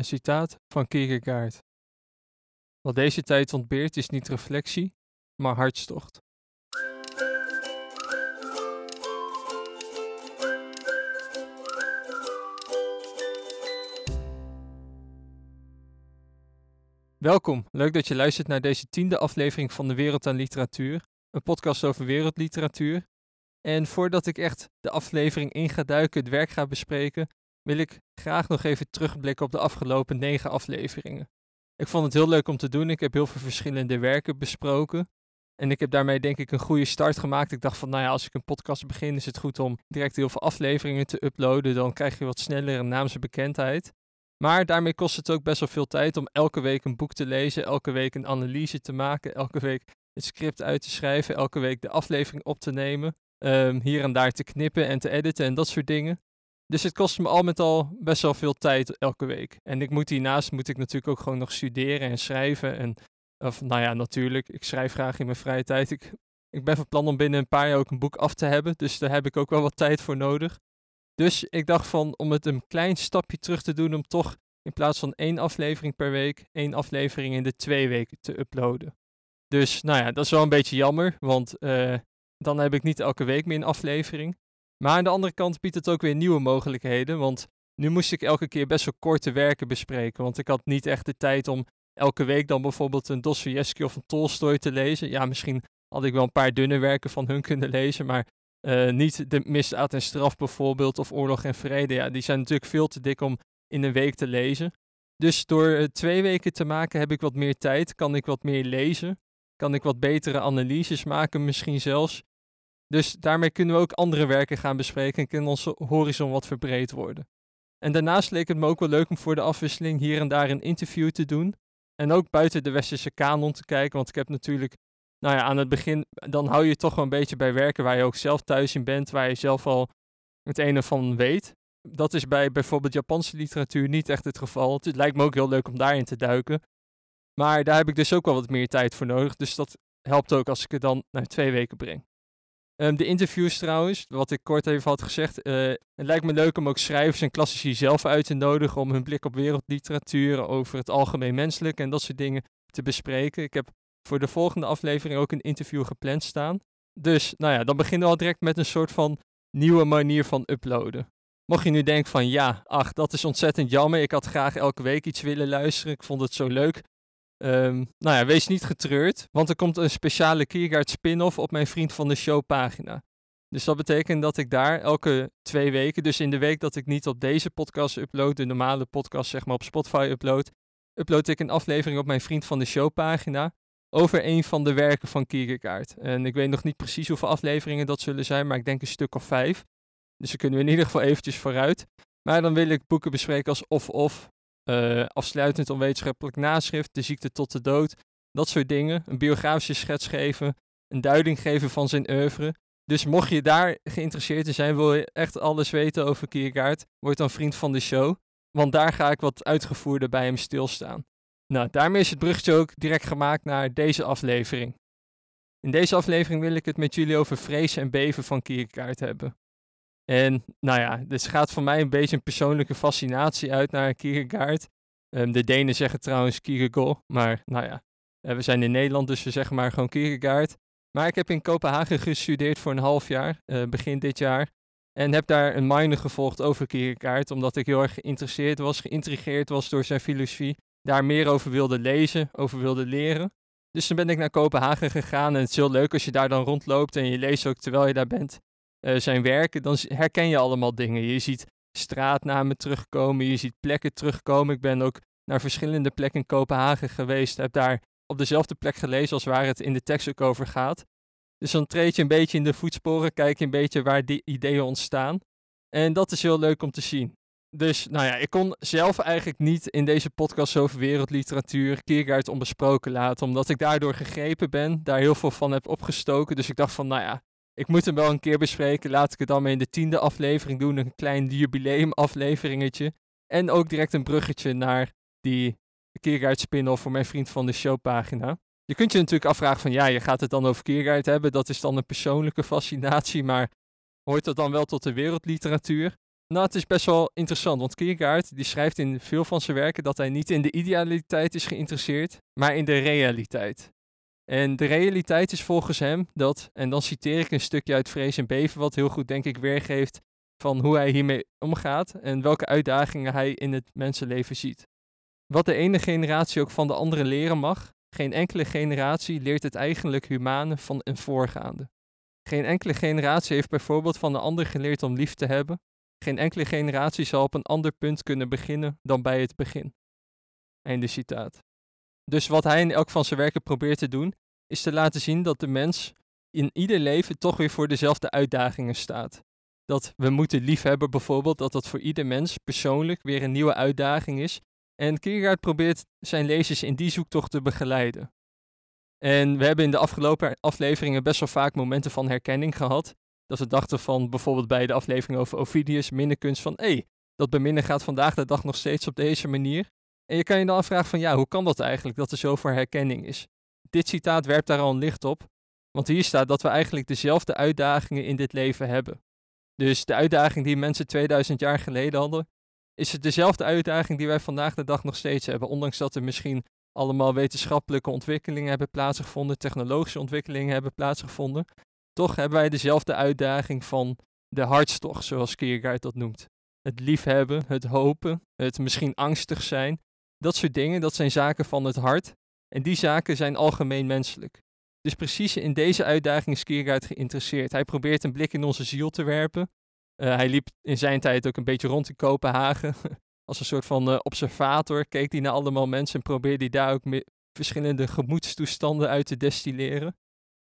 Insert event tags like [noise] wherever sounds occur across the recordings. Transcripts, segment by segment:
Een citaat van Kierkegaard. Wat deze tijd ontbeert is niet reflectie, maar hartstocht. Welkom, leuk dat je luistert naar deze tiende aflevering van de Wereld aan Literatuur, een podcast over wereldliteratuur. En voordat ik echt de aflevering in ga duiken, het werk ga bespreken, wil ik graag nog even terugblikken op de afgelopen negen afleveringen. Ik vond het heel leuk om te doen. Ik heb heel veel verschillende werken besproken. En ik heb daarmee denk ik een goede start gemaakt. Ik dacht van, nou ja, als ik een podcast begin, is het goed om direct heel veel afleveringen te uploaden. Dan krijg je wat sneller een naamse bekendheid. Maar daarmee kost het ook best wel veel tijd om elke week een boek te lezen, elke week een analyse te maken, elke week het script uit te schrijven, elke week de aflevering op te nemen, um, hier en daar te knippen en te editen en dat soort dingen. Dus het kost me al met al best wel veel tijd elke week. En ik moet hiernaast moet ik natuurlijk ook gewoon nog studeren en schrijven. En, of nou ja, natuurlijk, ik schrijf graag in mijn vrije tijd. Ik, ik ben van plan om binnen een paar jaar ook een boek af te hebben. Dus daar heb ik ook wel wat tijd voor nodig. Dus ik dacht van om het een klein stapje terug te doen om toch in plaats van één aflevering per week, één aflevering in de twee weken te uploaden. Dus nou ja, dat is wel een beetje jammer, want uh, dan heb ik niet elke week meer een aflevering. Maar aan de andere kant biedt het ook weer nieuwe mogelijkheden, want nu moest ik elke keer best wel korte werken bespreken, want ik had niet echt de tijd om elke week dan bijvoorbeeld een Dostoevsky of een Tolstoy te lezen. Ja, misschien had ik wel een paar dunne werken van hun kunnen lezen, maar uh, niet de misdaad en straf bijvoorbeeld of oorlog en vrede. Ja, die zijn natuurlijk veel te dik om in een week te lezen. Dus door uh, twee weken te maken heb ik wat meer tijd, kan ik wat meer lezen, kan ik wat betere analyses maken misschien zelfs. Dus daarmee kunnen we ook andere werken gaan bespreken en kan onze horizon wat verbreed worden. En daarnaast leek het me ook wel leuk om voor de afwisseling hier en daar een interview te doen. En ook buiten de westerse kanon te kijken, want ik heb natuurlijk, nou ja, aan het begin, dan hou je toch wel een beetje bij werken waar je ook zelf thuis in bent, waar je zelf al het ene van weet. Dat is bij bijvoorbeeld Japanse literatuur niet echt het geval. Het lijkt me ook heel leuk om daarin te duiken. Maar daar heb ik dus ook wel wat meer tijd voor nodig. Dus dat helpt ook als ik het dan naar twee weken breng. Um, de interviews trouwens, wat ik kort even had gezegd. Uh, het lijkt me leuk om ook schrijvers en klassici zelf uit te nodigen om hun blik op wereldliteratuur, over het algemeen menselijk en dat soort dingen te bespreken. Ik heb voor de volgende aflevering ook een interview gepland staan. Dus, nou ja, dan beginnen we al direct met een soort van nieuwe manier van uploaden. Mocht je nu denken van ja, ach, dat is ontzettend jammer. Ik had graag elke week iets willen luisteren. Ik vond het zo leuk. Um, nou ja, wees niet getreurd, want er komt een speciale Kiergaard spin-off op mijn Vriend van de Show pagina. Dus dat betekent dat ik daar elke twee weken, dus in de week dat ik niet op deze podcast upload, de normale podcast zeg maar op Spotify upload, upload ik een aflevering op mijn Vriend van de Show pagina over een van de werken van Kierkegaard. En ik weet nog niet precies hoeveel afleveringen dat zullen zijn, maar ik denk een stuk of vijf. Dus dan kunnen we in ieder geval eventjes vooruit. Maar dan wil ik boeken bespreken als of-of, uh, afsluitend onwetenschappelijk naschrift, de ziekte tot de dood, dat soort dingen. Een biografische schets geven, een duiding geven van zijn oeuvre. Dus mocht je daar geïnteresseerd in zijn, wil je echt alles weten over Kierkegaard, word dan vriend van de show. Want daar ga ik wat uitgevoerder bij hem stilstaan. Nou, daarmee is het bruggetje ook direct gemaakt naar deze aflevering. In deze aflevering wil ik het met jullie over vrezen en beven van Kierkegaard hebben. En nou ja, dus gaat voor mij een beetje een persoonlijke fascinatie uit naar Kierkegaard. Um, de Denen zeggen trouwens Kierkegaard, maar nou ja, eh, we zijn in Nederland, dus we zeggen maar gewoon Kierkegaard. Maar ik heb in Kopenhagen gestudeerd voor een half jaar, uh, begin dit jaar. En heb daar een minor gevolgd over Kierkegaard, omdat ik heel erg geïnteresseerd was, geïntrigeerd was door zijn filosofie. Daar meer over wilde lezen, over wilde leren. Dus toen ben ik naar Kopenhagen gegaan en het is heel leuk als je daar dan rondloopt en je leest ook terwijl je daar bent uh, zijn werken, dan herken je allemaal dingen. Je ziet straatnamen terugkomen, je ziet plekken terugkomen. Ik ben ook naar verschillende plekken in Kopenhagen geweest, heb daar op dezelfde plek gelezen als waar het in de tekst ook over gaat. Dus dan treed je een beetje in de voetsporen, kijk je een beetje waar die ideeën ontstaan. En dat is heel leuk om te zien. Dus nou ja, ik kon zelf eigenlijk niet in deze podcast over wereldliteratuur Kierkegaard onbesproken laten, omdat ik daardoor gegrepen ben, daar heel veel van heb opgestoken. Dus ik dacht van, nou ja, ik moet hem wel een keer bespreken. Laat ik het dan maar in de tiende aflevering doen. Een klein jubileum afleveringetje. En ook direct een bruggetje naar die Kierkegaard spin-off voor mijn vriend van de show pagina. Je kunt je natuurlijk afvragen van ja, je gaat het dan over Kierkegaard hebben. Dat is dan een persoonlijke fascinatie, maar hoort dat dan wel tot de wereldliteratuur? Nou, het is best wel interessant, want Kierkegaard die schrijft in veel van zijn werken dat hij niet in de idealiteit is geïnteresseerd, maar in de realiteit. En de realiteit is volgens hem dat, en dan citeer ik een stukje uit Vrees en Beven, wat heel goed denk ik weergeeft van hoe hij hiermee omgaat en welke uitdagingen hij in het mensenleven ziet. Wat de ene generatie ook van de andere leren mag, geen enkele generatie leert het eigenlijk humane van een voorgaande. Geen enkele generatie heeft bijvoorbeeld van de ander geleerd om lief te hebben. Geen enkele generatie zal op een ander punt kunnen beginnen dan bij het begin. Einde citaat. Dus wat hij in elk van zijn werken probeert te doen, is te laten zien dat de mens in ieder leven toch weer voor dezelfde uitdagingen staat. Dat we moeten liefhebben bijvoorbeeld, dat dat voor ieder mens persoonlijk weer een nieuwe uitdaging is. En Kierkegaard probeert zijn lezers in die zoektocht te begeleiden. En we hebben in de afgelopen afleveringen best wel vaak momenten van herkenning gehad. Dat we dachten van bijvoorbeeld bij de aflevering over Ovidius, minnekunst, van hé, hey, dat beminnen gaat vandaag de dag nog steeds op deze manier. En je kan je dan afvragen van ja, hoe kan dat eigenlijk dat er zoveel herkenning is? Dit citaat werpt daar al een licht op, want hier staat dat we eigenlijk dezelfde uitdagingen in dit leven hebben. Dus de uitdaging die mensen 2000 jaar geleden hadden, is het dezelfde uitdaging die wij vandaag de dag nog steeds hebben. Ondanks dat er misschien allemaal wetenschappelijke ontwikkelingen hebben plaatsgevonden, technologische ontwikkelingen hebben plaatsgevonden, toch hebben wij dezelfde uitdaging van de hartstocht, zoals Kierkegaard dat noemt. Het liefhebben, het hopen, het misschien angstig zijn. Dat soort dingen, dat zijn zaken van het hart. En die zaken zijn algemeen menselijk. Dus precies in deze uitdaging is Kierkegaard geïnteresseerd. Hij probeert een blik in onze ziel te werpen. Uh, hij liep in zijn tijd ook een beetje rond in Kopenhagen. [laughs] Als een soort van uh, observator keek hij naar allemaal mensen en probeerde hij daar ook verschillende gemoedstoestanden uit te destilleren.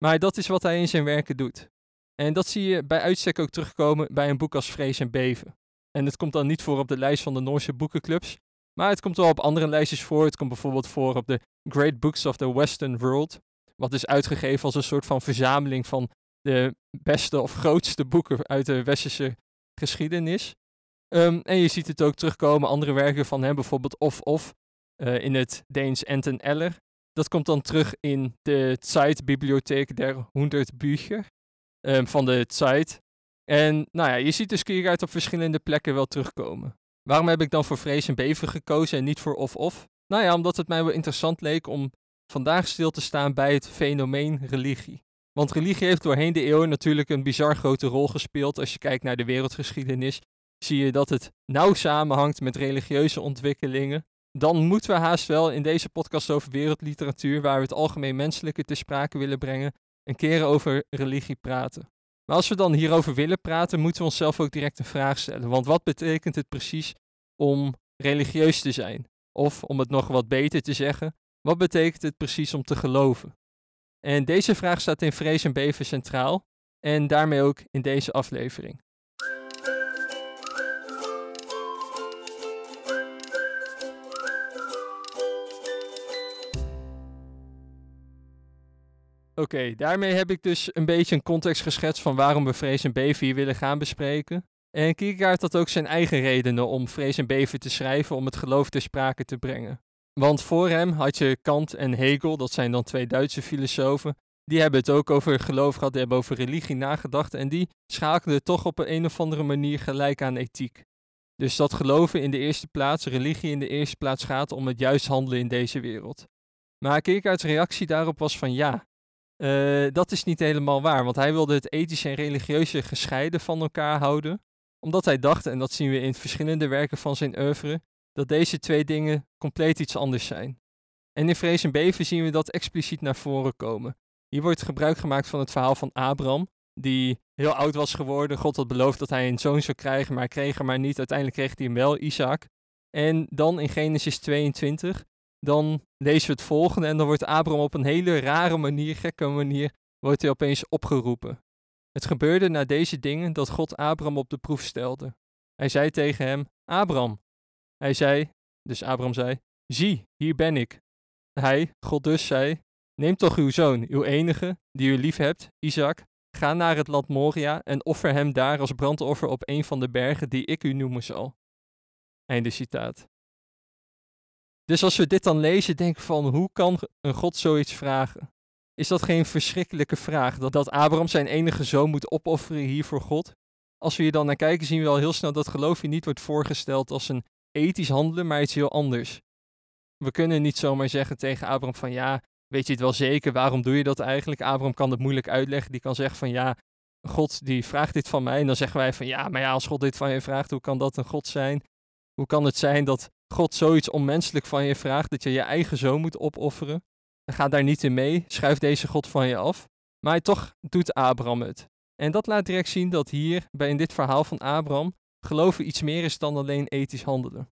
Maar dat is wat hij in zijn werken doet. En dat zie je bij uitstek ook terugkomen bij een boek als Vrees en Beven. En het komt dan niet voor op de lijst van de Noorse boekenclubs, maar het komt wel op andere lijstjes voor. Het komt bijvoorbeeld voor op de Great Books of the Western World, wat is uitgegeven als een soort van verzameling van de beste of grootste boeken uit de westerse geschiedenis. Um, en je ziet het ook terugkomen, andere werken van hem, bijvoorbeeld Of Of uh, in het Deens Enten Eller. Dat komt dan terug in de Zeitbibliotheek der 100 Bücher um, van de Zeit. En nou ja, je ziet dus Kierkegaard op verschillende plekken wel terugkomen. Waarom heb ik dan voor Vrees en Beven gekozen en niet voor Of Of? Nou ja, omdat het mij wel interessant leek om vandaag stil te staan bij het fenomeen religie. Want religie heeft doorheen de eeuwen natuurlijk een bizar grote rol gespeeld. Als je kijkt naar de wereldgeschiedenis, zie je dat het nauw samenhangt met religieuze ontwikkelingen. Dan moeten we haast wel in deze podcast over wereldliteratuur, waar we het algemeen menselijke te sprake willen brengen, een keer over religie praten. Maar als we dan hierover willen praten, moeten we onszelf ook direct een vraag stellen. Want wat betekent het precies om religieus te zijn? Of om het nog wat beter te zeggen, wat betekent het precies om te geloven? En deze vraag staat in Vrees en Beven centraal en daarmee ook in deze aflevering. Oké, daarmee heb ik dus een beetje een context geschetst van waarom we Vrees en Beven hier willen gaan bespreken. En Kierkegaard had ook zijn eigen redenen om Vrees en Beven te schrijven om het geloof ter sprake te brengen. Want voor hem had je Kant en Hegel, dat zijn dan twee Duitse filosofen. Die hebben het ook over geloof gehad, die hebben over religie nagedacht. En die schakelden toch op een, een of andere manier gelijk aan ethiek. Dus dat geloven in de eerste plaats, religie in de eerste plaats gaat om het juist handelen in deze wereld. Maar Kierkegaards reactie daarop was van ja, uh, dat is niet helemaal waar. Want hij wilde het ethische en religieuze gescheiden van elkaar houden. Omdat hij dacht, en dat zien we in verschillende werken van zijn oeuvre, dat deze twee dingen compleet iets anders zijn. En in Vrees en Beven zien we dat expliciet naar voren komen. Hier wordt gebruik gemaakt van het verhaal van Abraham, die heel oud was geworden. God had beloofd dat hij een zoon zou krijgen, maar kreeg hem maar niet. Uiteindelijk kreeg hij hem wel, Isaac. En dan in Genesis 22, dan lezen we het volgende en dan wordt Abraham op een hele rare manier, gekke manier, wordt hij opeens opgeroepen. Het gebeurde na deze dingen dat God Abraham op de proef stelde. Hij zei tegen hem, Abraham, hij zei, dus Abraham zei, zie, hier ben ik. Hij, God dus, zei, neem toch uw zoon, uw enige, die u lief hebt, Isaac, ga naar het land Moria en offer hem daar als brandoffer op een van de bergen die ik u noemen zal. Einde citaat. Dus als we dit dan lezen, denken van hoe kan een God zoiets vragen? Is dat geen verschrikkelijke vraag? Dat, dat Abraham zijn enige zoon moet opofferen hier voor God? als we hier dan naar kijken, zien we al heel snel dat geloof hier niet wordt voorgesteld als een ethisch handelen, maar iets heel anders. We kunnen niet zomaar zeggen tegen Abraham van ja, weet je het wel zeker, waarom doe je dat eigenlijk? Abraham kan het moeilijk uitleggen, die kan zeggen van ja, God die vraagt dit van mij. En dan zeggen wij van ja, maar ja, als God dit van je vraagt, hoe kan dat een God zijn? Hoe kan het zijn dat God zoiets onmenselijk van je vraagt, dat je je eigen zoon moet opofferen? Ga daar niet in mee, schuif deze God van je af. Maar toch doet Abraham het. En dat laat direct zien dat hier, bij in dit verhaal van Abraham, geloven iets meer is dan alleen ethisch handelen.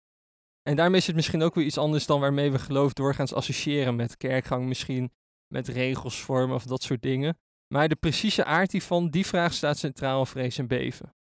En daarmee is het misschien ook weer iets anders dan waarmee we geloof doorgaans associëren met kerkgang, misschien met regels vormen of dat soort dingen. Maar de precieze aard hiervan, die vraag staat centraal in vrees en beven.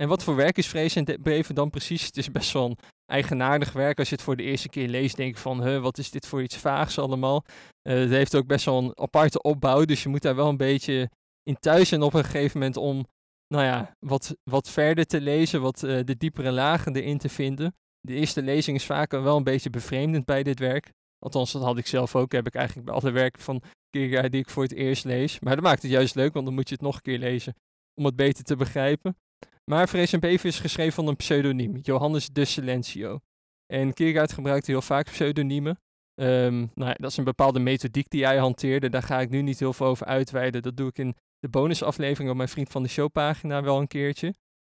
En wat voor werk is vrees en beven dan precies? Het is best wel een eigenaardig werk. Als je het voor de eerste keer leest, denk je van, huh, wat is dit voor iets vaags allemaal? Uh, het heeft ook best wel een aparte opbouw, dus je moet daar wel een beetje in thuis zijn op een gegeven moment om, nou ja, wat, wat verder te lezen, wat uh, de diepere lagen erin te vinden. De eerste lezing is vaak wel een beetje bevreemdend bij dit werk. Althans, dat had ik zelf ook. Heb ik eigenlijk bij alle werken van Kierkegaard die ik voor het eerst lees. Maar dat maakt het juist leuk, want dan moet je het nog een keer lezen om het beter te begrijpen. Maar Vrees en Beven is geschreven van een pseudoniem, Johannes de Silencio. En Kierkegaard gebruikt heel vaak pseudoniemen. Um, nou dat is een bepaalde methodiek die hij hanteerde. Daar ga ik nu niet heel veel over uitweiden. Dat doe ik in de bonusaflevering op mijn Vriend van de Show pagina wel een keertje.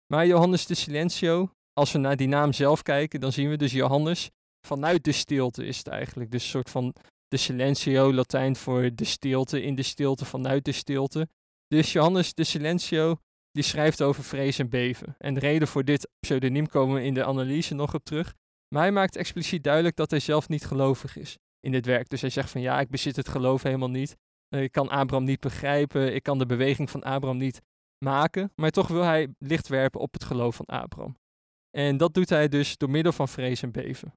Maar Johannes de Silencio, als we naar die naam zelf kijken, dan zien we dus Johannes vanuit de stilte is het eigenlijk. Dus een soort van de Silencio, Latijn voor de stilte, in de stilte, vanuit de stilte. Dus Johannes de Silencio, die schrijft over vrees en beven. En de reden voor dit pseudoniem komen we in de analyse nog op terug. Maar hij maakt expliciet duidelijk dat hij zelf niet gelovig is in dit werk. Dus hij zegt van ja, ik bezit het geloof helemaal niet. Eh, ik kan Abraham niet begrijpen. Ik kan de beweging van Abraham niet maken. Maar toch wil hij licht werpen op het geloof van Abraham. En dat doet hij dus door middel van vrees en beven.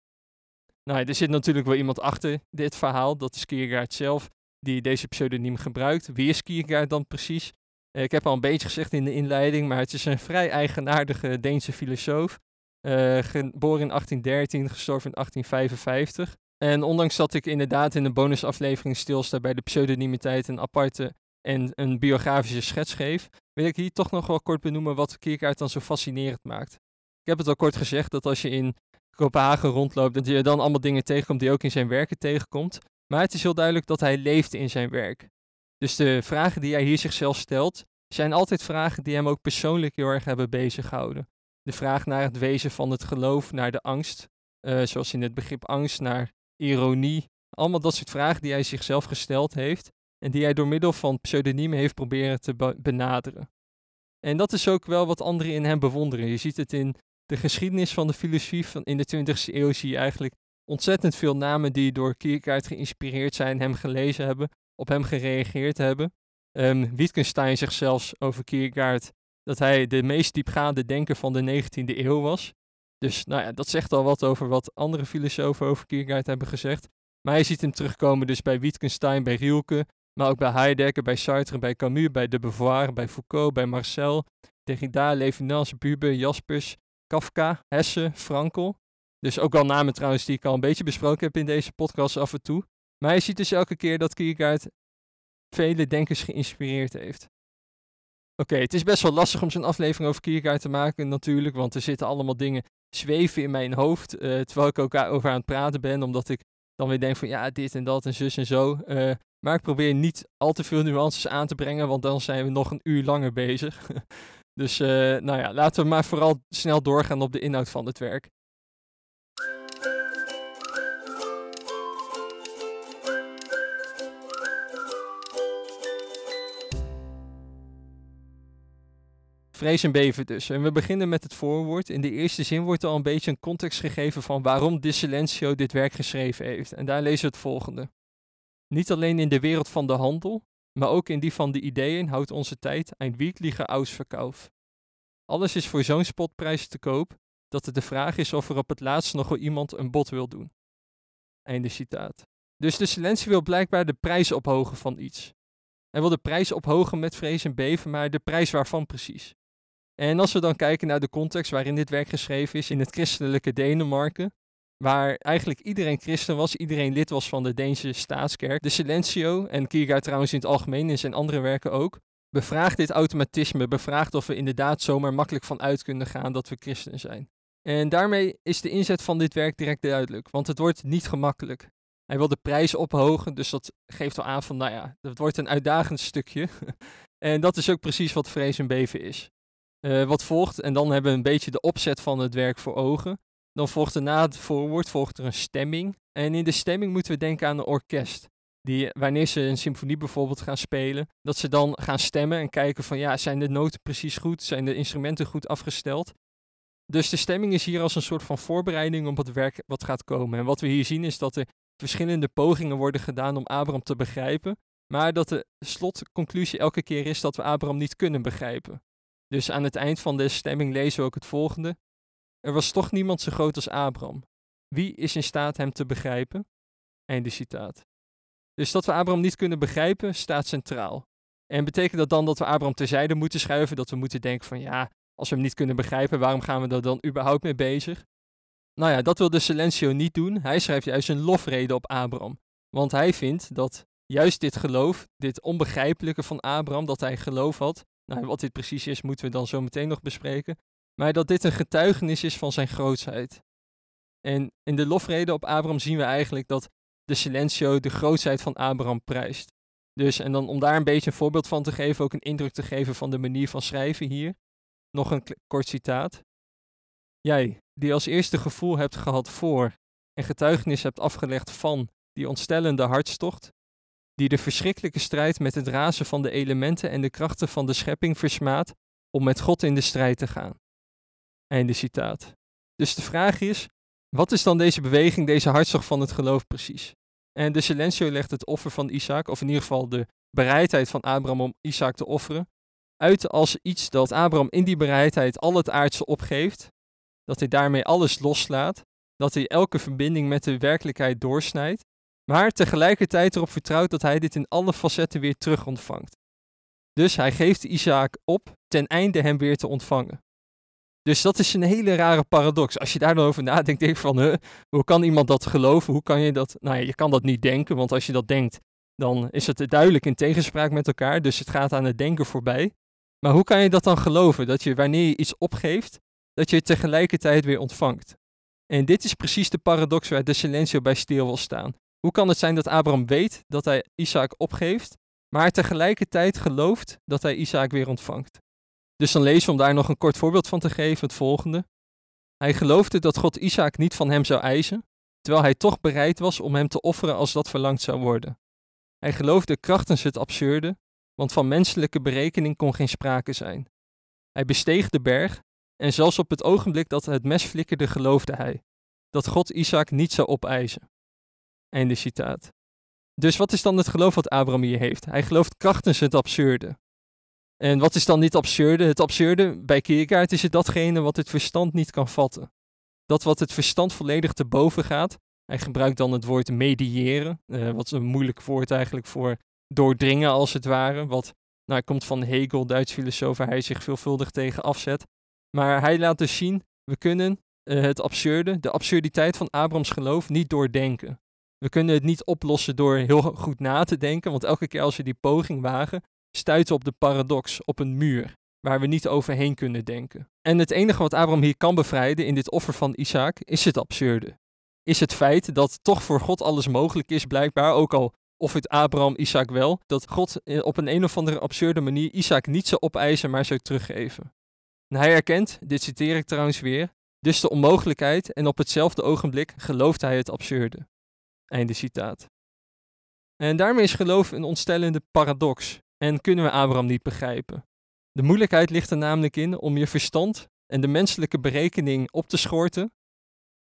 Nou, er zit natuurlijk wel iemand achter dit verhaal. Dat is Kierkegaard zelf, die deze pseudoniem gebruikt. Wie is Kierkegaard dan precies? Eh, ik heb al een beetje gezegd in de inleiding, maar het is een vrij eigenaardige Deense filosoof. Uh, geboren in 1813, gestorven in 1855. En ondanks dat ik inderdaad in de bonusaflevering stilsta bij de pseudonimiteit een aparte en een biografische schets geef, wil ik hier toch nog wel kort benoemen wat Kierkegaard dan zo fascinerend maakt. Ik heb het al kort gezegd dat als je in Kopenhagen rondloopt, dat je dan allemaal dingen tegenkomt die ook in zijn werken tegenkomt. Maar het is heel duidelijk dat hij leeft in zijn werk. Dus de vragen die hij hier zichzelf stelt, zijn altijd vragen die hem ook persoonlijk heel erg hebben bezighouden. De vraag naar het wezen van het geloof, naar de angst, uh, zoals in het begrip angst, naar ironie. Allemaal dat soort vragen die hij zichzelf gesteld heeft en die hij door middel van pseudoniemen heeft proberen te benaderen. En dat is ook wel wat anderen in hem bewonderen. Je ziet het in de geschiedenis van de filosofie van in de 20e eeuw zie je eigenlijk ontzettend veel namen die door Kierkegaard geïnspireerd zijn, hem gelezen hebben, op hem gereageerd hebben. Um, Wittgenstein zegt zelfs over Kierkegaard dat hij de meest diepgaande denker van de 19e eeuw was. Dus nou ja, dat zegt al wat over wat andere filosofen over Kierkegaard hebben gezegd. Maar je ziet hem terugkomen dus bij Wittgenstein, bij Rilke, maar ook bij Heidegger, bij Sartre, bij Camus, bij de Beauvoir, bij Foucault, bij Marcel, Derrida, Levinas, Buber, Jaspers, Kafka, Hesse, Frankel. Dus ook al namen trouwens die ik al een beetje besproken heb in deze podcast af en toe. Maar je ziet dus elke keer dat Kierkegaard vele denkers geïnspireerd heeft. Oké, het is best wel lastig om zo'n aflevering over Kierkegaard te maken natuurlijk, want er zitten allemaal dingen zweven in mijn hoofd, uh, terwijl ik ook over aan het praten ben, omdat ik dan weer denk van ja, dit en dat en zus en zo. Uh, maar ik probeer niet al te veel nuances aan te brengen, want dan zijn we nog een uur langer bezig. [laughs] dus uh, nou ja, laten we maar vooral snel doorgaan op de inhoud van het werk. Vrees en beven dus. En we beginnen met het voorwoord. In de eerste zin wordt al een beetje een context gegeven van waarom De Silencio dit werk geschreven heeft. En daar lezen we het volgende. Niet alleen in de wereld van de handel, maar ook in die van de ideeën houdt onze tijd een wirkliche Ausverkauf. Alles is voor zo'n spotprijs te koop dat het de vraag is of er op het laatst nog wel iemand een bod wil doen. Einde citaat. Dus de silentie wil blijkbaar de prijs ophogen van iets. Hij wil de prijs ophogen met vrees en beven, maar de prijs waarvan precies? En als we dan kijken naar de context waarin dit werk geschreven is, in het christelijke Denemarken, waar eigenlijk iedereen christen was, iedereen lid was van de Deense staatskerk. De Silencio, en Kierkegaard trouwens in het algemeen in zijn andere werken ook, bevraagt dit automatisme, bevraagt of we inderdaad zomaar makkelijk van uit kunnen gaan dat we christen zijn. En daarmee is de inzet van dit werk direct duidelijk, want het wordt niet gemakkelijk. Hij wil de prijs ophogen, dus dat geeft al aan van, nou ja, dat wordt een uitdagend stukje. [laughs] en dat is ook precies wat vrees en beven is. Uh, wat volgt, en dan hebben we een beetje de opzet van het werk voor ogen. Dan volgt er na het voorwoord volgt er een stemming. En in de stemming moeten we denken aan een orkest. Die, wanneer ze een symfonie bijvoorbeeld gaan spelen, dat ze dan gaan stemmen en kijken van ja, zijn de noten precies goed? Zijn de instrumenten goed afgesteld? Dus de stemming is hier als een soort van voorbereiding op het werk wat gaat komen. En wat we hier zien is dat er verschillende pogingen worden gedaan om Abraham te begrijpen, maar dat de slotconclusie elke keer is dat we Abraham niet kunnen begrijpen. Dus aan het eind van de stemming lezen we ook het volgende. Er was toch niemand zo groot als Abraham. Wie is in staat hem te begrijpen? Einde citaat. Dus dat we Abraham niet kunnen begrijpen, staat centraal. En betekent dat dan dat we Abraham terzijde moeten schuiven? Dat we moeten denken van ja, als we hem niet kunnen begrijpen, waarom gaan we er dan überhaupt mee bezig? Nou ja, dat wil de Silencio niet doen. Hij schrijft juist een lofrede op Abraham. Want hij vindt dat juist dit geloof, dit onbegrijpelijke van Abraham, dat hij geloof had, nou, wat dit precies is, moeten we dan zo meteen nog bespreken, maar dat dit een getuigenis is van zijn grootsheid. En in de lofrede op Abraham zien we eigenlijk dat de Silencio de grootsheid van Abraham prijst. Dus, en dan om daar een beetje een voorbeeld van te geven, ook een indruk te geven van de manier van schrijven hier. Nog een kort citaat. Jij, die als eerste gevoel hebt gehad voor en getuigenis hebt afgelegd van die ontstellende hartstocht, die de verschrikkelijke strijd met het razen van de elementen en de krachten van de schepping versmaadt om met God in de strijd te gaan. Einde citaat. Dus de vraag is, wat is dan deze beweging, deze hartstocht van het geloof precies? En de Silencio legt het offer van Isaac, of in ieder geval de bereidheid van Abraham om Isaac te offeren, uit als iets dat Abraham in die bereidheid al het aardse opgeeft, dat hij daarmee alles loslaat, dat hij elke verbinding met de werkelijkheid doorsnijdt, maar tegelijkertijd erop vertrouwt dat hij dit in alle facetten weer terug ontvangt. Dus hij geeft Isaac op ten einde hem weer te ontvangen. Dus dat is een hele rare paradox. Als je daar dan over nadenkt, denk ik van, hoe kan iemand dat geloven? Hoe kan je dat? Nou ja, je kan dat niet denken, want als je dat denkt, dan is het duidelijk in tegenspraak met elkaar. Dus het gaat aan het denken voorbij. Maar hoe kan je dat dan geloven? Dat je wanneer je iets opgeeft, dat je het tegelijkertijd weer ontvangt. En dit is precies de paradox waar de Silencio bij stil wil staan. Hoe kan het zijn dat Abraham weet dat hij Isaac opgeeft, maar tegelijkertijd gelooft dat hij Isaac weer ontvangt? Dus dan lezen we om daar nog een kort voorbeeld van te geven, het volgende. Hij geloofde dat God Isaac niet van hem zou eisen, terwijl hij toch bereid was om hem te offeren als dat verlangd zou worden. Hij geloofde krachtens het absurde, want van menselijke berekening kon geen sprake zijn. Hij besteeg de berg en zelfs op het ogenblik dat het mes flikkerde geloofde hij dat God Isaac niet zou opeisen. Citaat. Dus wat is dan het geloof wat Abraham hier heeft? Hij gelooft krachtens het absurde. En wat is dan niet absurde? Het absurde bij Kierkegaard is het datgene wat het verstand niet kan vatten. Dat wat het verstand volledig te boven gaat. Hij gebruikt dan het woord mediëren, uh, wat is een moeilijk woord eigenlijk voor doordringen als het ware. Wat nou, komt van Hegel, Duits filosoof, waar hij zich veelvuldig tegen afzet. Maar hij laat dus zien, we kunnen uh, het absurde, de absurditeit van Abrahams geloof niet doordenken. We kunnen het niet oplossen door heel goed na te denken, want elke keer als we die poging wagen, stuiten op de paradox, op een muur, waar we niet overheen kunnen denken. En het enige wat Abraham hier kan bevrijden in dit offer van Isaac, is het absurde. Is het feit dat toch voor God alles mogelijk is, blijkbaar, ook al of het Abraham Isaac wel, dat God op een een of andere absurde manier Isaac niet zou opeisen, maar zou teruggeven. En hij erkent, dit citeer ik trouwens weer, dus de onmogelijkheid en op hetzelfde ogenblik gelooft hij het absurde. Einde citaat. En daarmee is geloof een ontstellende paradox en kunnen we Abraham niet begrijpen. De moeilijkheid ligt er namelijk in om je verstand en de menselijke berekening op te schorten,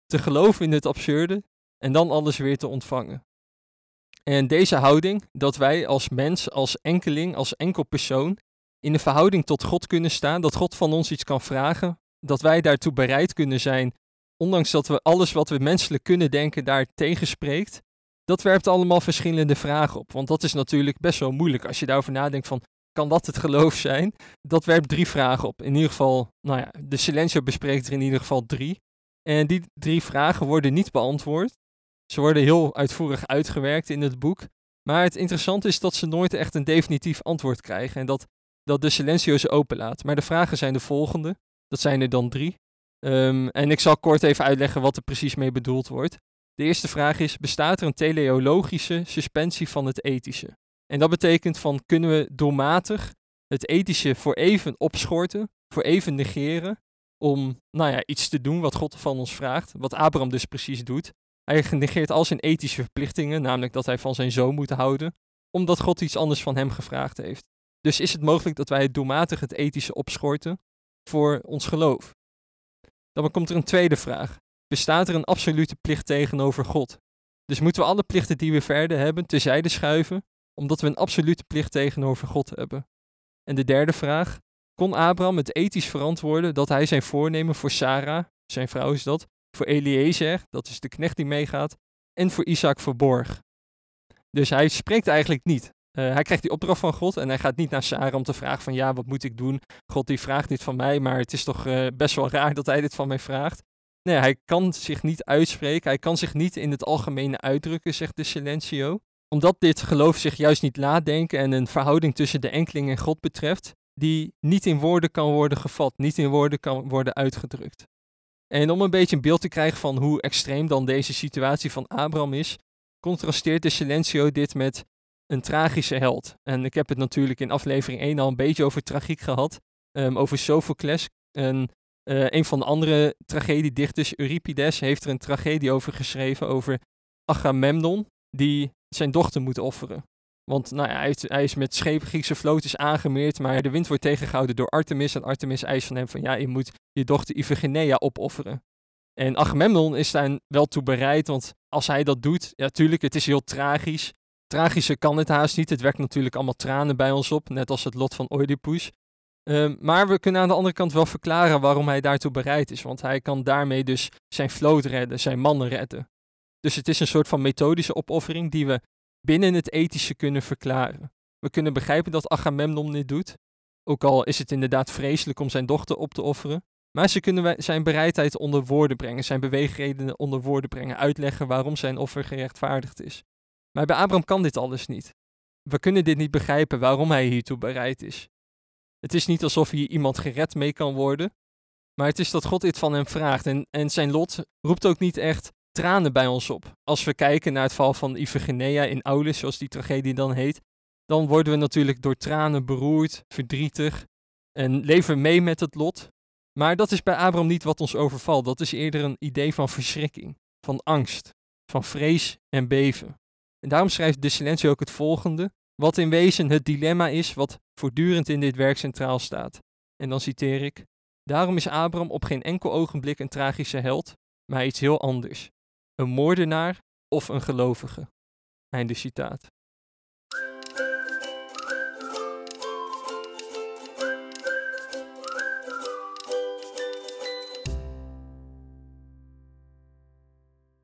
te geloven in het absurde en dan alles weer te ontvangen. En deze houding, dat wij als mens, als enkeling, als enkel persoon, in een verhouding tot God kunnen staan, dat God van ons iets kan vragen, dat wij daartoe bereid kunnen zijn, ondanks dat we alles wat we menselijk kunnen denken daar tegenspreekt, dat werpt allemaal verschillende vragen op. Want dat is natuurlijk best wel moeilijk als je daarover nadenkt van, kan dat het geloof zijn? Dat werpt drie vragen op. In ieder geval, nou ja, de Silencio bespreekt er in ieder geval drie. En die drie vragen worden niet beantwoord. Ze worden heel uitvoerig uitgewerkt in het boek. Maar het interessante is dat ze nooit echt een definitief antwoord krijgen. En dat dat de Silencio ze openlaat. Maar de vragen zijn de volgende. Dat zijn er dan drie. Ehm, en ik zal kort even uitleggen wat er precies mee bedoeld wordt. De eerste vraag is: bestaat er een teleologische suspensie van het ethische? En dat betekent van kunnen we doelmatig het ethische voor even opschorten, voor even negeren, om nou ja, iets te doen wat God van ons vraagt, wat Abraham dus precies doet. Hij negeert al zijn ethische verplichtingen, namelijk dat hij van zijn zoon moet houden, omdat God iets anders van hem gevraagd heeft. Dus is het mogelijk dat wij doelmatig het ethische opschorten voor ons geloof? Dan komt er een tweede vraag. Bestaat er een absolute plicht tegenover God? Dus moeten we alle plichten die we verder hebben terzijde schuiven, omdat we een absolute plicht tegenover God hebben? En de derde vraag. Kon Abraham het ethisch verantwoorden dat hij zijn voornemen voor Sarah, zijn vrouw is dat, voor Eliezer, dat is de knecht die meegaat, en voor Isaac verborg? Dus hij spreekt eigenlijk niet. Eh, hij krijgt die opdracht van God en hij gaat niet naar Sarah om te vragen van ja, wat moet ik doen? God die vraagt dit van mij, maar het is toch uh, best wel raar dat hij dit van mij vraagt. Nee, hij kan zich niet uitspreken, hij kan zich niet in het algemene uitdrukken, zegt de Silencio. Omdat dit geloof zich juist niet laat denken en een verhouding tussen de enkeling en God betreft, die niet in woorden kan worden gevat, niet in woorden kan worden uitgedrukt. En om een beetje een beeld te krijgen van hoe extreem dan deze situatie van Abraham is, contrasteert de Silencio dit met een tragische held. En ik heb het natuurlijk in aflevering 1 al een beetje over tragiek gehad, um, over Sophocles. En uh, een van de andere tragediedichters, Euripides, heeft er een tragedie over geschreven over Agamemnon, die zijn dochter moet offeren. Want nou ja, hij, hij, is met schepen Griekse vloot is aangemeerd, maar de wind wordt tegengehouden door Artemis. En Artemis eist van hem van ja, je moet je dochter Iphigenia opofferen. En Agamemnon is daar wel toe bereid, want als hij dat doet, ja tuurlijk, het is heel tragisch. Tragischer kan het haast niet. Het werkt natuurlijk allemaal tranen bij ons op, net als het lot van Oedipus. Um, maar we kunnen aan de andere kant wel verklaren waarom hij daartoe bereid is. Want hij kan daarmee dus zijn vloot redden, zijn mannen redden. Dus het is een soort van methodische opoffering die we binnen het ethische kunnen verklaren. We kunnen begrijpen dat Agamemnon dit doet. Ook al is het inderdaad vreselijk om zijn dochter op te offeren. Maar ze kunnen zijn bereidheid onder woorden brengen, zijn beweegredenen onder woorden brengen, uitleggen waarom zijn offer gerechtvaardigd is. Maar bij Abraham kan dit alles niet. We kunnen dit niet begrijpen waarom hij hiertoe bereid is. Het is niet alsof hier iemand gered mee kan worden, maar het is dat God dit van hem vraagt. En, en zijn lot roept ook niet echt tranen bij ons op. Als we kijken naar het val van Iphigenia in Aulis, zoals die tragedie dan heet, dan worden we natuurlijk door tranen beroerd, verdrietig en leven mee met het lot. Maar dat is bij Abraham niet wat ons overvalt. Dat is eerder een idee van verschrikking, van angst, van vrees en beven. En daarom schrijft de Silencio ook het volgende, wat in wezen het dilemma is wat voortdurend in dit werk centraal staat. En dan citeer ik: Daarom is Abraham op geen enkel ogenblik een tragische held, maar iets heel anders. Een moordenaar of een gelovige. Einde citaat.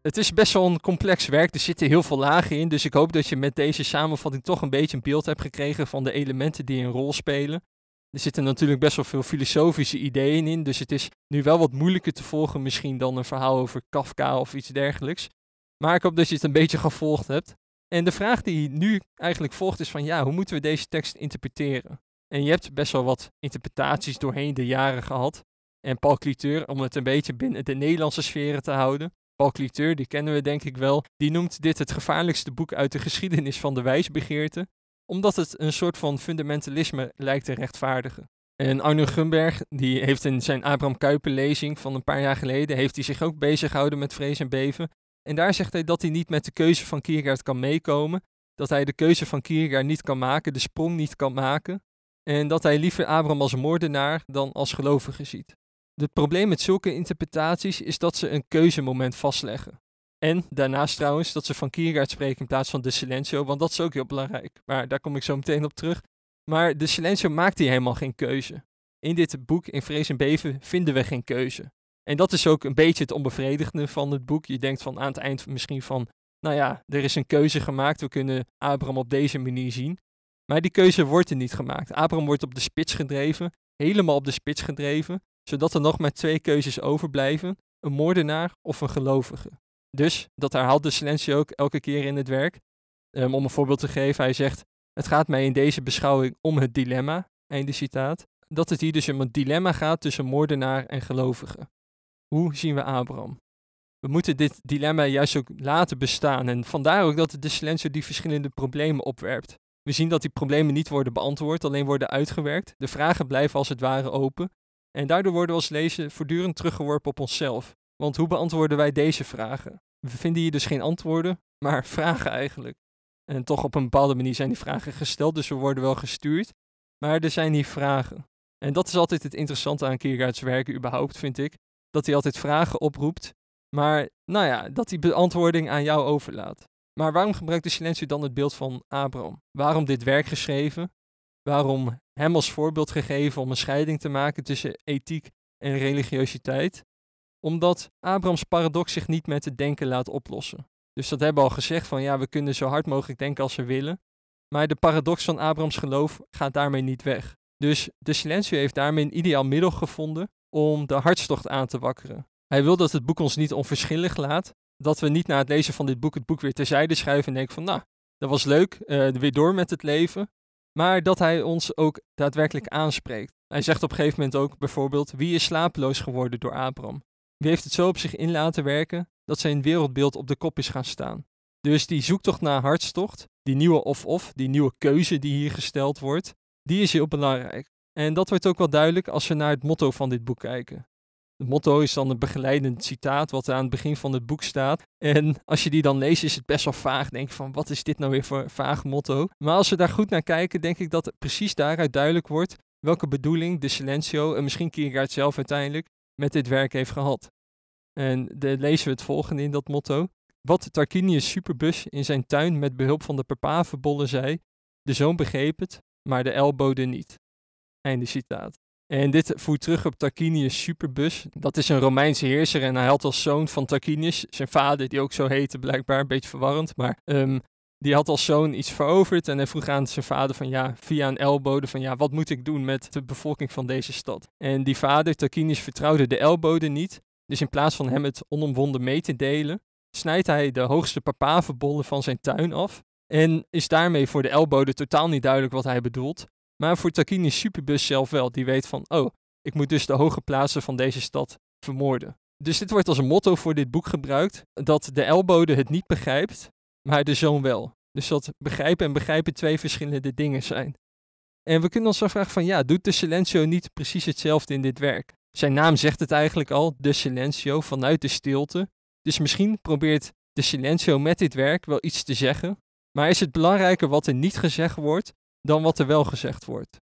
Het is best wel een complex werk. Er zitten heel veel lagen in. Dus ik hoop dat je met deze samenvatting toch een beetje een beeld hebt gekregen van de elementen die een rol spelen. Er zitten natuurlijk best wel veel filosofische ideeën in. Dus het is nu wel wat moeilijker te volgen misschien dan een verhaal over Kafka of iets dergelijks. Maar ik hoop dat je het een beetje gevolgd hebt. En de vraag die nu eigenlijk volgt is van ja, hoe moeten we deze tekst interpreteren? En je hebt best wel wat interpretaties doorheen de jaren gehad. En Paul Cliteur, om het een beetje binnen de Nederlandse sferen te houden, Paul Cliteur, die kennen we denk ik wel, die noemt dit het gevaarlijkste boek uit de geschiedenis van de wijsbegeerte, omdat het een soort van fundamentalisme lijkt te rechtvaardigen. En Arno Gunberg, die heeft in zijn Abraham Kuyper lezing van een paar jaar geleden, heeft hij zich ook bezig gehouden met vrees en beven. En daar zegt hij dat hij niet met de keuze van Kierkegaard kan meekomen, dat hij de keuze van Kierkegaard niet kan maken, de sprong niet kan maken, en dat hij liever Abraham als moordenaar dan als gelovige ziet. Het probleem met zulke interpretaties is dat ze een keuzemoment vastleggen. En daarnaast trouwens dat ze van Kierkegaard spreken in plaats van de Silencio, want dat is ook heel belangrijk. Maar daar kom ik zo meteen op terug. Maar de Silencio maakt hier helemaal geen keuze. In dit boek, in Vrees en Beven, vinden we geen keuze. En dat is ook een beetje het onbevredigende van het boek. Je denkt van aan het eind misschien van, nou ja, er is een keuze gemaakt, we kunnen Abraham op deze manier zien. Maar die keuze wordt er niet gemaakt. Abraham wordt op de spits gedreven, helemaal op de spits gedreven zodat er nog maar twee keuzes overblijven: een moordenaar of een gelovige. Dus, dat herhaalt de Silencio ook elke keer in het werk. Um, om een voorbeeld te geven, hij zegt: Het gaat mij in deze beschouwing om het dilemma. einde citaat, dat het hier dus om een dilemma gaat tussen moordenaar en gelovige. Hoe zien we Abraham? We moeten dit dilemma juist ook laten bestaan en vandaar ook dat de Silencio die verschillende problemen opwerpt. We zien dat die problemen niet worden beantwoord, alleen worden uitgewerkt. De vragen blijven als het ware open. En daardoor worden we als lezer voortdurend teruggeworpen op onszelf. Want hoe beantwoorden wij deze vragen? We vinden hier dus geen antwoorden, maar [laughs] vragen eigenlijk. En toch op een bepaalde manier zijn die vragen gesteld, dus we worden wel gestuurd. Maar er zijn hier vragen. En dat is altijd het interessante aan Kierkegaards werken überhaupt, vind ik. Dat hij altijd vragen oproept, maar nou ja, dat hij beantwoording aan jou overlaat. Maar waarom gebruikt de Silencio dan het beeld van Abraham? Waarom dit werk geschreven? Waarom hem als voorbeeld gegeven om een scheiding te maken tussen ethiek en religiositeit? Omdat Abrahams paradox zich niet met het denken laat oplossen. Dus dat hebben we al gezegd van ja, we kunnen zo hard mogelijk denken als we willen. Maar de paradox van Abrahams geloof gaat daarmee niet weg. Dus de Silencio heeft daarmee een ideaal middel gevonden om de hartstocht aan te wakkeren. Hij wil dat het boek ons niet onverschillig laat. Dat we niet na het lezen van dit boek het boek weer terzijde schuiven en denken van nou, dat was leuk, uh, weer door met het leven. Maar dat hij ons ook daadwerkelijk aanspreekt. Hij zegt op een gegeven moment ook bijvoorbeeld, wie is slapeloos geworden door Abraham? Wie heeft het zo op zich in laten werken dat zijn wereldbeeld op de kop is gaan staan? Dus die zoektocht naar hartstocht, die nieuwe of-of, die nieuwe keuze die hier gesteld wordt, die is heel belangrijk. En dat wordt ook wel duidelijk als we naar het motto van dit boek kijken. Het motto is dan een begeleidend citaat wat aan het begin van het boek staat. En als je die dan leest is het best wel vaag. Denk van wat is dit nou weer voor vaag motto? Maar als we daar goed naar kijken denk ik dat precies daaruit duidelijk wordt welke bedoeling de Silencio en misschien Kierkegaard zelf uiteindelijk met dit werk heeft gehad. En de, lezen we het volgende in dat motto. Wat Tarquinius Superbus in zijn tuin met behulp van de papavenbollen zei, de zoon begreep het, maar de elbode niet. Einde citaat. En dit voert terug op Tarquinius Superbus. Dat is een Romeinse heerser en hij had als zoon van Tarquinius, zijn vader, die ook zo heette blijkbaar, een beetje verwarrend, maar um, die had als zoon iets veroverd en hij vroeg aan zijn vader van ja, via een elbode van ja, wat moet ik doen met de bevolking van deze stad? En die vader, Tarquinius, vertrouwde de elbode niet, dus in plaats van hem het onomwonden mee te delen, snijdt hij de hoogste papavenbollen van zijn tuin af en is daarmee voor de elbode totaal niet duidelijk wat hij bedoelt. Maar voor Tarquinius Superbus zelf wel, die weet van, oh, ik moet dus de hoge plaatsen van deze stad vermoorden. Dus dit wordt als een motto voor dit boek gebruikt, dat de elbode het niet begrijpt, maar de zoon wel. Dus dat begrijpen en begrijpen twee verschillende dingen zijn. En we kunnen ons afvragen van, ja, doet de Silencio niet precies hetzelfde in dit werk? Zijn naam zegt het eigenlijk al, de Silencio, vanuit de stilte. Dus misschien probeert de Silencio met dit werk wel iets te zeggen, maar is het belangrijker wat er niet gezegd wordt dan wat er wel gezegd wordt.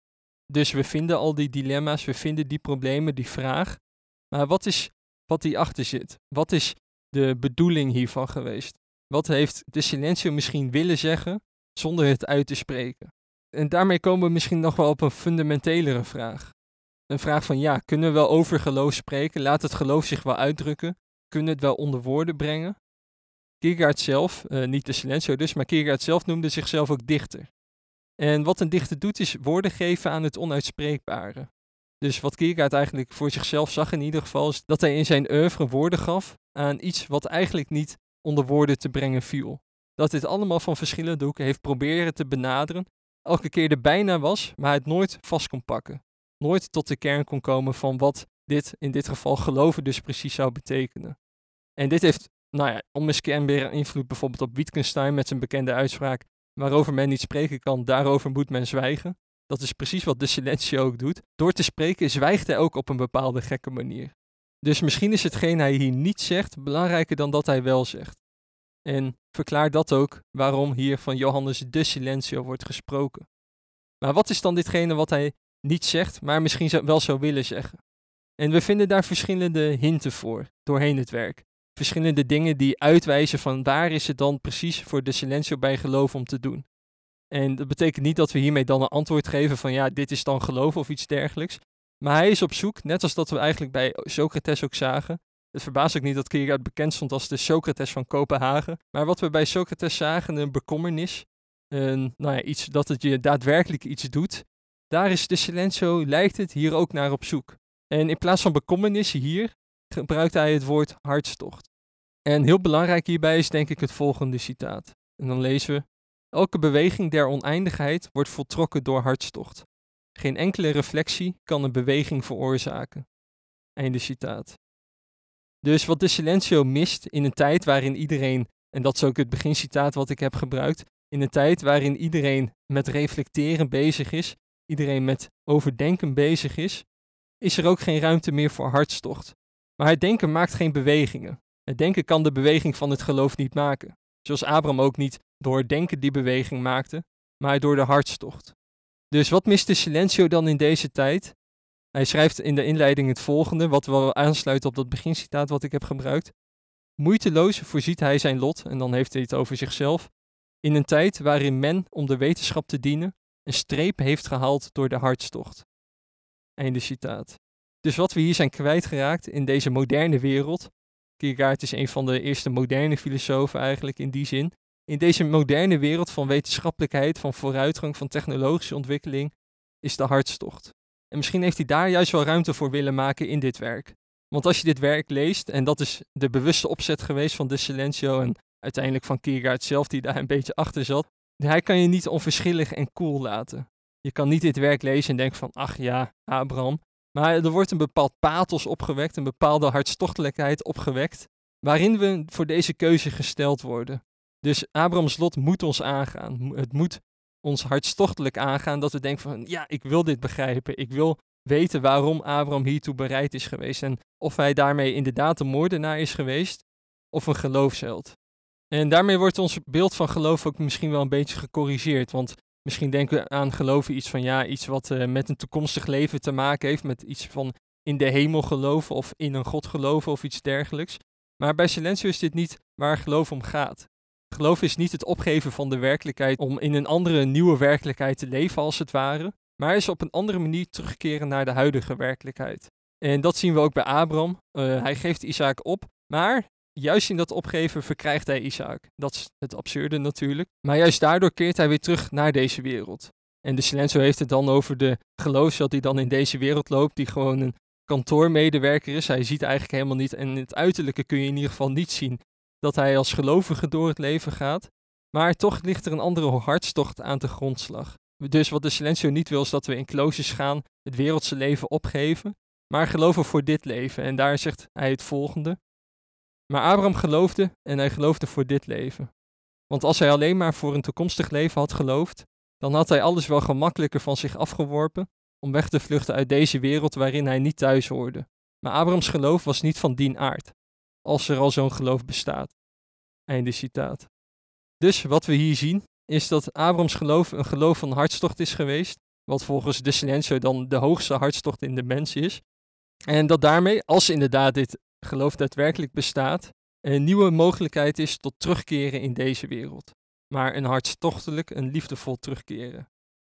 Dus we vinden al die dilemma's, we vinden die problemen, die vraag. Maar wat is wat hierachter zit? Wat is de bedoeling hiervan geweest? Wat heeft de silencio misschien willen zeggen zonder het uit te spreken? En daarmee komen we misschien nog wel op een fundamentelere vraag. Een vraag van ja, kunnen we wel over geloof spreken? Laat het geloof zich wel uitdrukken? Kunnen het wel onder woorden brengen? Kierkegaard zelf, uh, niet de silencio dus, maar Kierkegaard zelf noemde zichzelf ook dichter. En wat een dichter doet is woorden geven aan het onuitspreekbare. Dus wat Kierkegaard eigenlijk voor zichzelf zag in ieder geval, is dat hij in zijn oeuvre woorden gaf aan iets wat eigenlijk niet onder woorden te brengen viel. Dat dit allemaal van verschillende hoeken heeft proberen te benaderen, elke keer er bijna was, maar het nooit vast kon pakken. Nooit tot de kern kon komen van wat dit, in dit geval geloven dus precies zou betekenen. En dit heeft, nou ja, onmiskenbaar invloed bijvoorbeeld op Wittgenstein met zijn bekende uitspraak waarover men niet spreken kan, daarover moet men zwijgen. Dat is precies wat de silentie ook doet. Door te spreken zwijgt hij ook op een bepaalde gekke manier. Dus misschien is hetgeen hij hier niet zegt belangrijker dan dat hij wel zegt. En verklaar dat ook waarom hier van Johannes de Silencio wordt gesproken. Maar wat is dan ditgene wat hij niet zegt, maar misschien wel zou willen zeggen? En we vinden daar verschillende hinten voor doorheen het werk verschillende dingen die uitwijzen van waar is het dan precies voor de silencio bij geloof om te doen. En dat betekent niet dat we hiermee dan een antwoord geven van ja, dit is dan geloof of iets dergelijks. Maar hij is op zoek, net als dat we eigenlijk bij Socrates ook zagen. Het verbaast ook niet dat Kierkegaard bekend stond als de Socrates van Kopenhagen. Maar wat we bij Socrates zagen, een bekommernis, een, nou ja, iets dat het je daadwerkelijk iets doet. Daar is de silencio, lijkt het, hier ook naar op zoek. En in plaats van bekommernis hier, gebruikt hij het woord hartstocht. En heel belangrijk hierbij is denk ik het volgende citaat. En dan lezen we: Elke beweging der oneindigheid wordt voltrokken door hartstocht. Geen enkele reflectie kan een beweging veroorzaken. Einde citaat. Dus wat de Silencio mist in een tijd waarin iedereen, en dat is ook het begincitaat wat ik heb gebruikt, in een tijd waarin iedereen met reflecteren bezig is, iedereen met overdenken bezig is, is er ook geen ruimte meer voor hartstocht. Maar het denken maakt geen bewegingen. Het denken kan de beweging van het geloof niet maken. Zoals Abraham ook niet door het denken die beweging maakte, maar door de hartstocht. Dus wat mist de Silencio dan in deze tijd? Hij schrijft in de inleiding het volgende, wat wel aansluit op dat begincitaat wat ik heb gebruikt. Moeiteloos voorziet hij zijn lot, en dan heeft hij het over zichzelf, in een tijd waarin men, om de wetenschap te dienen, een streep heeft gehaald door de hartstocht. Einde citaat. Dus wat we hier zijn kwijtgeraakt in deze moderne wereld, Kierkegaard is een van de eerste moderne filosofen eigenlijk in die zin, in deze moderne wereld van wetenschappelijkheid, van vooruitgang, van technologische ontwikkeling, is de hartstocht. En misschien heeft hij daar juist wel ruimte voor willen maken in dit werk. Want als je dit werk leest, en dat is de bewuste opzet geweest van de Silencio en uiteindelijk van Kierkegaard zelf die daar een beetje achter zat, hij kan je niet onverschillig en cool laten. Je kan niet dit werk lezen en denken van, ach ja, Abraham. Maar er wordt een bepaald pathos opgewekt, een bepaalde hartstochtelijkheid opgewekt, waarin we voor deze keuze gesteld worden. Dus Abrahams lot moet ons aangaan. Het moet ons hartstochtelijk aangaan dat we denken van, ja, ik wil dit begrijpen. Ik wil weten waarom Abraham hiertoe bereid is geweest en of hij daarmee inderdaad een moordenaar is geweest of een geloofsheld. En daarmee wordt ons beeld van geloof ook misschien wel een beetje gecorrigeerd. Want misschien denken we aan geloven iets van ja, iets wat uh, met een toekomstig leven te maken heeft. Met iets van in de hemel geloven of in een God geloven of iets dergelijks. Maar bij Silencio is dit niet waar geloof om gaat. Geloof is niet het opgeven van de werkelijkheid om in een andere nieuwe werkelijkheid te leven als het ware. Maar is op een andere manier terugkeren naar de huidige werkelijkheid. En dat zien we ook bij Abraham. Uh, hij geeft Isaac op, maar juist in dat opgeven verkrijgt hij Isaac. Dat is het absurde natuurlijk. Maar juist daardoor keert hij weer terug naar deze wereld. En de Silencio heeft het dan over de geloofsheld die dan in deze wereld loopt, die gewoon een kantoormedewerker is. Hij ziet eigenlijk helemaal niet, en in het uiterlijke kun je in ieder geval niet zien dat hij als gelovige door het leven gaat. Maar toch ligt er een andere hartstocht aan de grondslag. Dus wat de Silencio niet wil, is dat we in kloosters gaan, het wereldse leven opgeven, maar geloven voor dit leven. En daar zegt hij het volgende. Maar Abraham geloofde en hij geloofde voor dit leven. Want als hij alleen maar voor een toekomstig leven had geloofd, dan had hij alles wel gemakkelijker van zich afgeworpen om weg te vluchten uit deze wereld waarin hij niet thuis hoorde. Maar Abrahams geloof was niet van dien aard, als er al zo'n geloof bestaat. Einde citaat. Dus wat we hier zien, is dat Abrahams geloof een geloof van hartstocht is geweest, wat volgens de Silencio dan de hoogste hartstocht in de mens is. En dat daarmee, als inderdaad dit geloof daadwerkelijk bestaat, een nieuwe mogelijkheid is tot terugkeren in deze wereld. Maar een hartstochtelijk, een liefdevol terugkeren.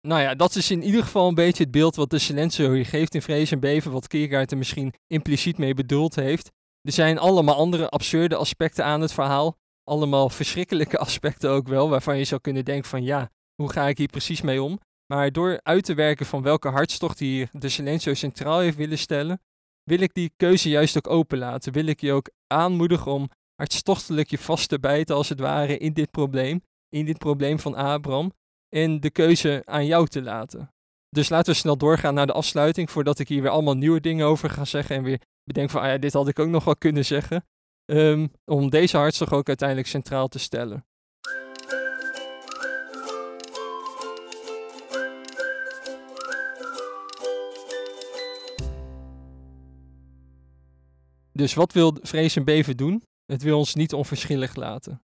Nou ja, dat is in ieder geval een beetje het beeld wat de Silencio hier geeft in Vrees en Beven, wat Kierkegaard er misschien impliciet mee bedoeld heeft. Er zijn allemaal andere absurde aspecten aan het verhaal. Allemaal verschrikkelijke [laughs] aspecten ook wel, waarvan je zou kunnen denken van ja, hoe ga ik hier precies mee om? Maar door uit te werken van welke hartstocht hier de Silencio centraal heeft willen stellen, wil ik die keuze juist ook openlaten. Wil ik je ook aanmoedigen om hartstochtelijk je vast te bijten als het ware in dit probleem, in dit probleem van Abraham, en de keuze aan jou te laten. Dus laten we snel doorgaan naar de afsluiting, voordat ik hier weer allemaal nieuwe dingen over ga zeggen en weer bedenk van, ah ja, dit had ik ook nog wel kunnen zeggen. Um, om deze hartstocht ook uiteindelijk centraal te stellen. Dus wat wil vrees en beven doen? Het wil ons niet onverschillig laten.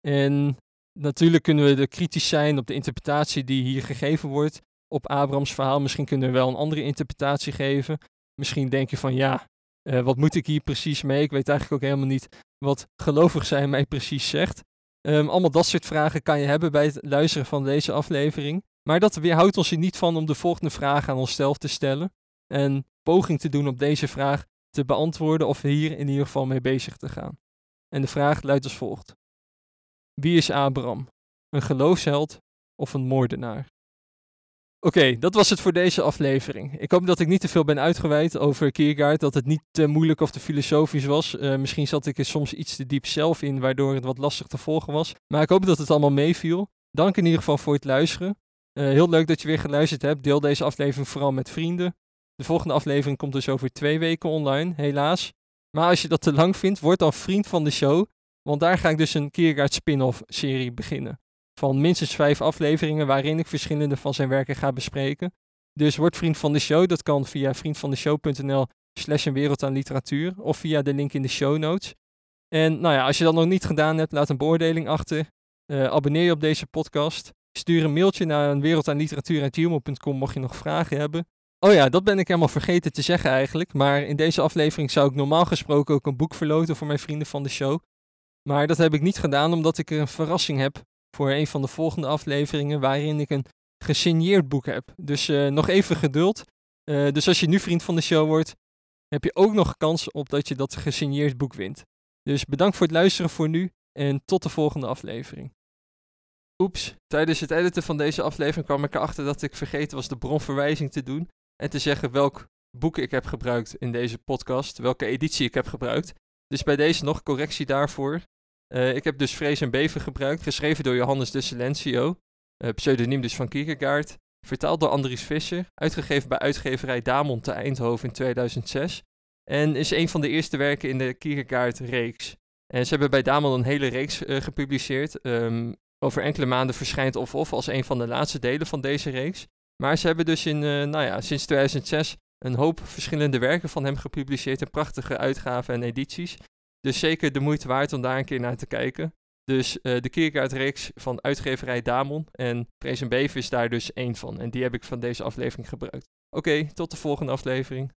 En natuurlijk kunnen we er kritisch zijn op de interpretatie die hier gegeven wordt op Abrahams verhaal. Misschien kunnen we wel een andere interpretatie geven. Misschien denk je van ja, uh, wat moet ik hier precies mee? Ik weet eigenlijk ook helemaal niet wat gelovig zijn mij precies zegt. Um, allemaal dat soort vragen kan je hebben bij het luisteren van deze aflevering. Maar dat weerhoudt ons er niet van om de volgende vraag aan onszelf te stellen. En poging te doen op deze vraag te beantwoorden of hier in ieder geval mee bezig te gaan. En de vraag luidt als volgt: Wie is Abraham? Een geloofsheld of een moordenaar? Oké, dat was het voor deze aflevering. Ik hoop dat ik niet te veel ben uitgeweid over Kierkegaard, dat het niet te moeilijk of te filosofisch was. Uh, misschien zat ik er soms iets te diep zelf in, waardoor het wat lastig te volgen was. Maar ik hoop dat het allemaal meeviel. Dank in ieder geval voor het luisteren. Eh, heel leuk dat je weer geluisterd hebt. Deel deze aflevering vooral met vrienden. De volgende aflevering komt dus over twee weken online, helaas. Maar als je dat te lang vindt, word dan vriend van de show. Want daar ga ik dus een Kierkegaard spin-off serie beginnen. Van minstens vijf afleveringen waarin ik verschillende van zijn werken ga bespreken. Dus word vriend van de show. Dat kan via vriendvandeshow.nl slash een wereld aan literatuur. Of via de link in de show notes. En nou ja, als je dat nog niet gedaan hebt, laat een beoordeling achter. Uh, abonneer je op deze podcast. Stuur een mailtje naar een wereld aan literatuur.gmail.com mocht je nog vragen hebben. Oh ja, dat ben ik helemaal vergeten te zeggen eigenlijk. Maar in deze aflevering zou ik normaal gesproken ook een boek verloten voor mijn vrienden van de show. Maar dat heb ik niet gedaan omdat ik er een verrassing heb voor een van de volgende afleveringen waarin ik een gesigneerd boek heb. Dus uh, nog even geduld. Uh, dus als je nu vriend van de show wordt, heb je ook nog kans op dat je dat gesigneerd boek wint. Dus bedankt voor het luisteren voor nu en tot de volgende aflevering. Oeps, tijdens het editen van deze aflevering kwam ik erachter dat ik vergeten was de bronverwijzing te doen en te zeggen welk boek ik heb gebruikt in deze podcast, welke editie ik heb gebruikt. Dus bij deze nog correctie daarvoor. Uh, ik heb dus Vrees en Beven gebruikt, geschreven door Johannes de Silencio, uh, pseudoniem dus van Kierkegaard, vertaald door Andries Visser, uitgegeven bij uitgeverij Damon te Eindhoven in 2006 en is een van de eerste werken in de Kierkegaard-reeks. En ze hebben bij Damon een hele reeks uh, gepubliceerd. Um, over enkele maanden verschijnt Of Of als een van de laatste delen van deze reeks. Maar ze hebben dus in, uh, nou ja, sinds 2006 een hoop verschillende werken van hem gepubliceerd in prachtige uitgaven en edities. Dus zeker de moeite waard om daar een keer naar te kijken. Dus uh, de Kierkegaard-reeks van uitgeverij Damon en Prezen Beef is daar dus één van. En die heb ik van deze aflevering gebruikt. Oké, tot de volgende aflevering.